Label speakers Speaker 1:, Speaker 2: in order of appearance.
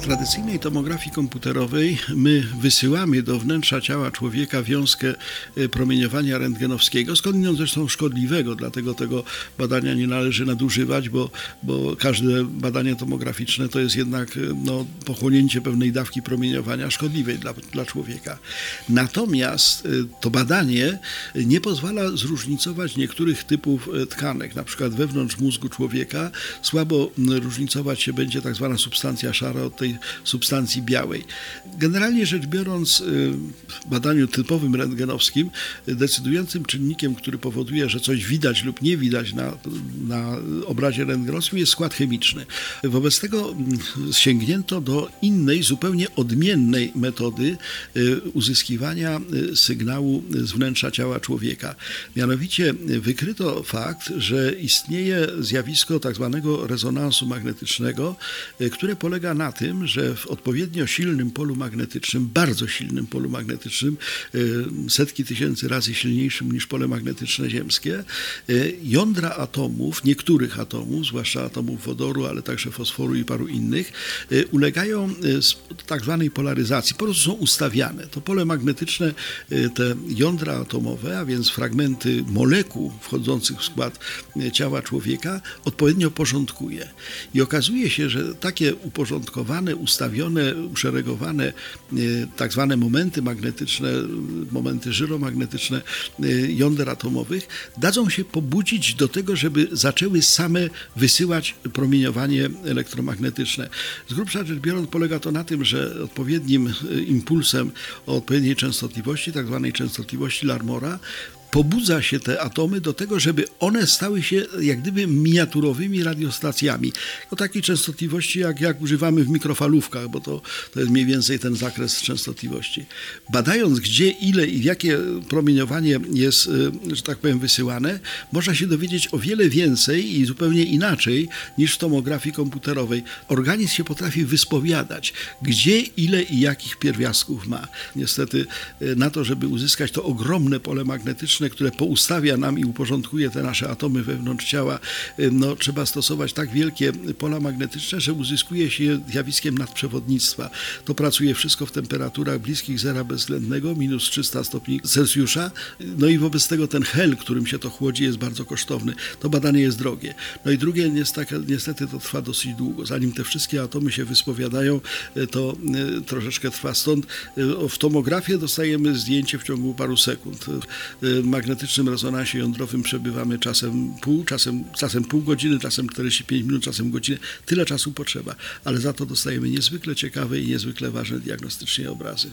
Speaker 1: W tradycyjnej tomografii komputerowej my wysyłamy do wnętrza ciała człowieka wiązkę e, promieniowania rentgenowskiego, skądinąd zresztą szkodliwego, dlatego tego badania nie należy nadużywać, bo, bo każde badanie tomograficzne to jest jednak e, no, pochłonięcie pewnej dawki promieniowania szkodliwej dla, dla człowieka. Natomiast e, to badanie nie pozwala zróżnicować niektórych typów tkanek, na przykład wewnątrz mózgu człowieka słabo różnicować się będzie tak zwana substancja szara od tej substancji białej. Generalnie rzecz biorąc, y, w badaniu typowym rentgenowskim decydującym czynnikiem, który powoduje, że coś widać lub nie widać na, na obrazie rentgenowskim jest skład chemiczny. Wobec tego mm, sięgnięto do innej, zupełnie odmiennej metody y, uzyskiwania y, sygnału z wnętrza ciała człowieka. Mianowicie wykryto fakt, że istnieje zjawisko tak zwanego rezonansu magnetycznego, które polega na tym, że w odpowiednio silnym polu magnetycznym, bardzo silnym polu magnetycznym, y, setki tysięcy razy silniejszym niż pole magnetyczne ziemskie, y, jądra atomów, niektórych atomów, zwłaszcza atomów wodoru, ale także fosforu i paru innych, y, ulegają tak zwanej polaryzacji, po prostu są ustawiane. To pole magnetyczne, te jądra atomowe, a więc fragmenty molekuł wchodzących w skład ciała człowieka, odpowiednio porządkuje. I okazuje się, że takie uporządkowane ustawione, uszeregowane tak zwane momenty magnetyczne, momenty żyromagnetyczne jąder atomowych, dadzą się pobudzić do tego, żeby zaczęły same wysyłać promieniowanie elektromagnetyczne. Z grubsza rzecz biorąc, polega to na tym, że odpowiednim e, impulsem o odpowiedniej częstotliwości, tak zwanej częstotliwości Larmora, pobudza się te atomy do tego, żeby one stały się jak gdyby miniaturowymi radiostacjami. O takiej częstotliwości, jak, jak używamy w mikrofalówkach, bo to, to jest mniej więcej ten zakres częstotliwości. Badając, gdzie, ile i jakie promieniowanie jest, y, że tak powiem, wysyłane, można się dowiedzieć o wiele więcej i zupełnie inaczej niż w tomografii komputerowej. Organizm się potrafi wyspowiadać, gdzie, ile i jakich pierwiastków ma. Niestety y, na to, żeby uzyskać to ogromne pole magnetyczne, które poustawia nam i uporządkuje te nasze atomy wewnątrz ciała, y, no, trzeba stosować tak wielkie pola magnetyczne, że uzyskuje się zjawiskiem nadprzewodnictwa. To pracuje wszystko w temperaturach bliskich zera bezwzględnego, minus 300 stopni Celsjusza. No i wobec tego ten hel, którym się to chłodzi, jest bardzo kosztowny. To badanie jest drogie. No i drugie, niestety to trwa dosyć długo. Zanim te wszystkie atomy się wyspowiadają, y, to y, troszeczkę trwa. Stąd w tomografię dostajemy zdjęcie w ciągu paru sekund magnetycznym rezonansie jądrowym przebywamy czasem pół, czasem, czasem pół godziny, czasem 45 minut, czasem godzinę. Tyle czasu potrzeba, ale za to dostajemy niezwykle ciekawe i niezwykle ważne diagnostycznie obrazy.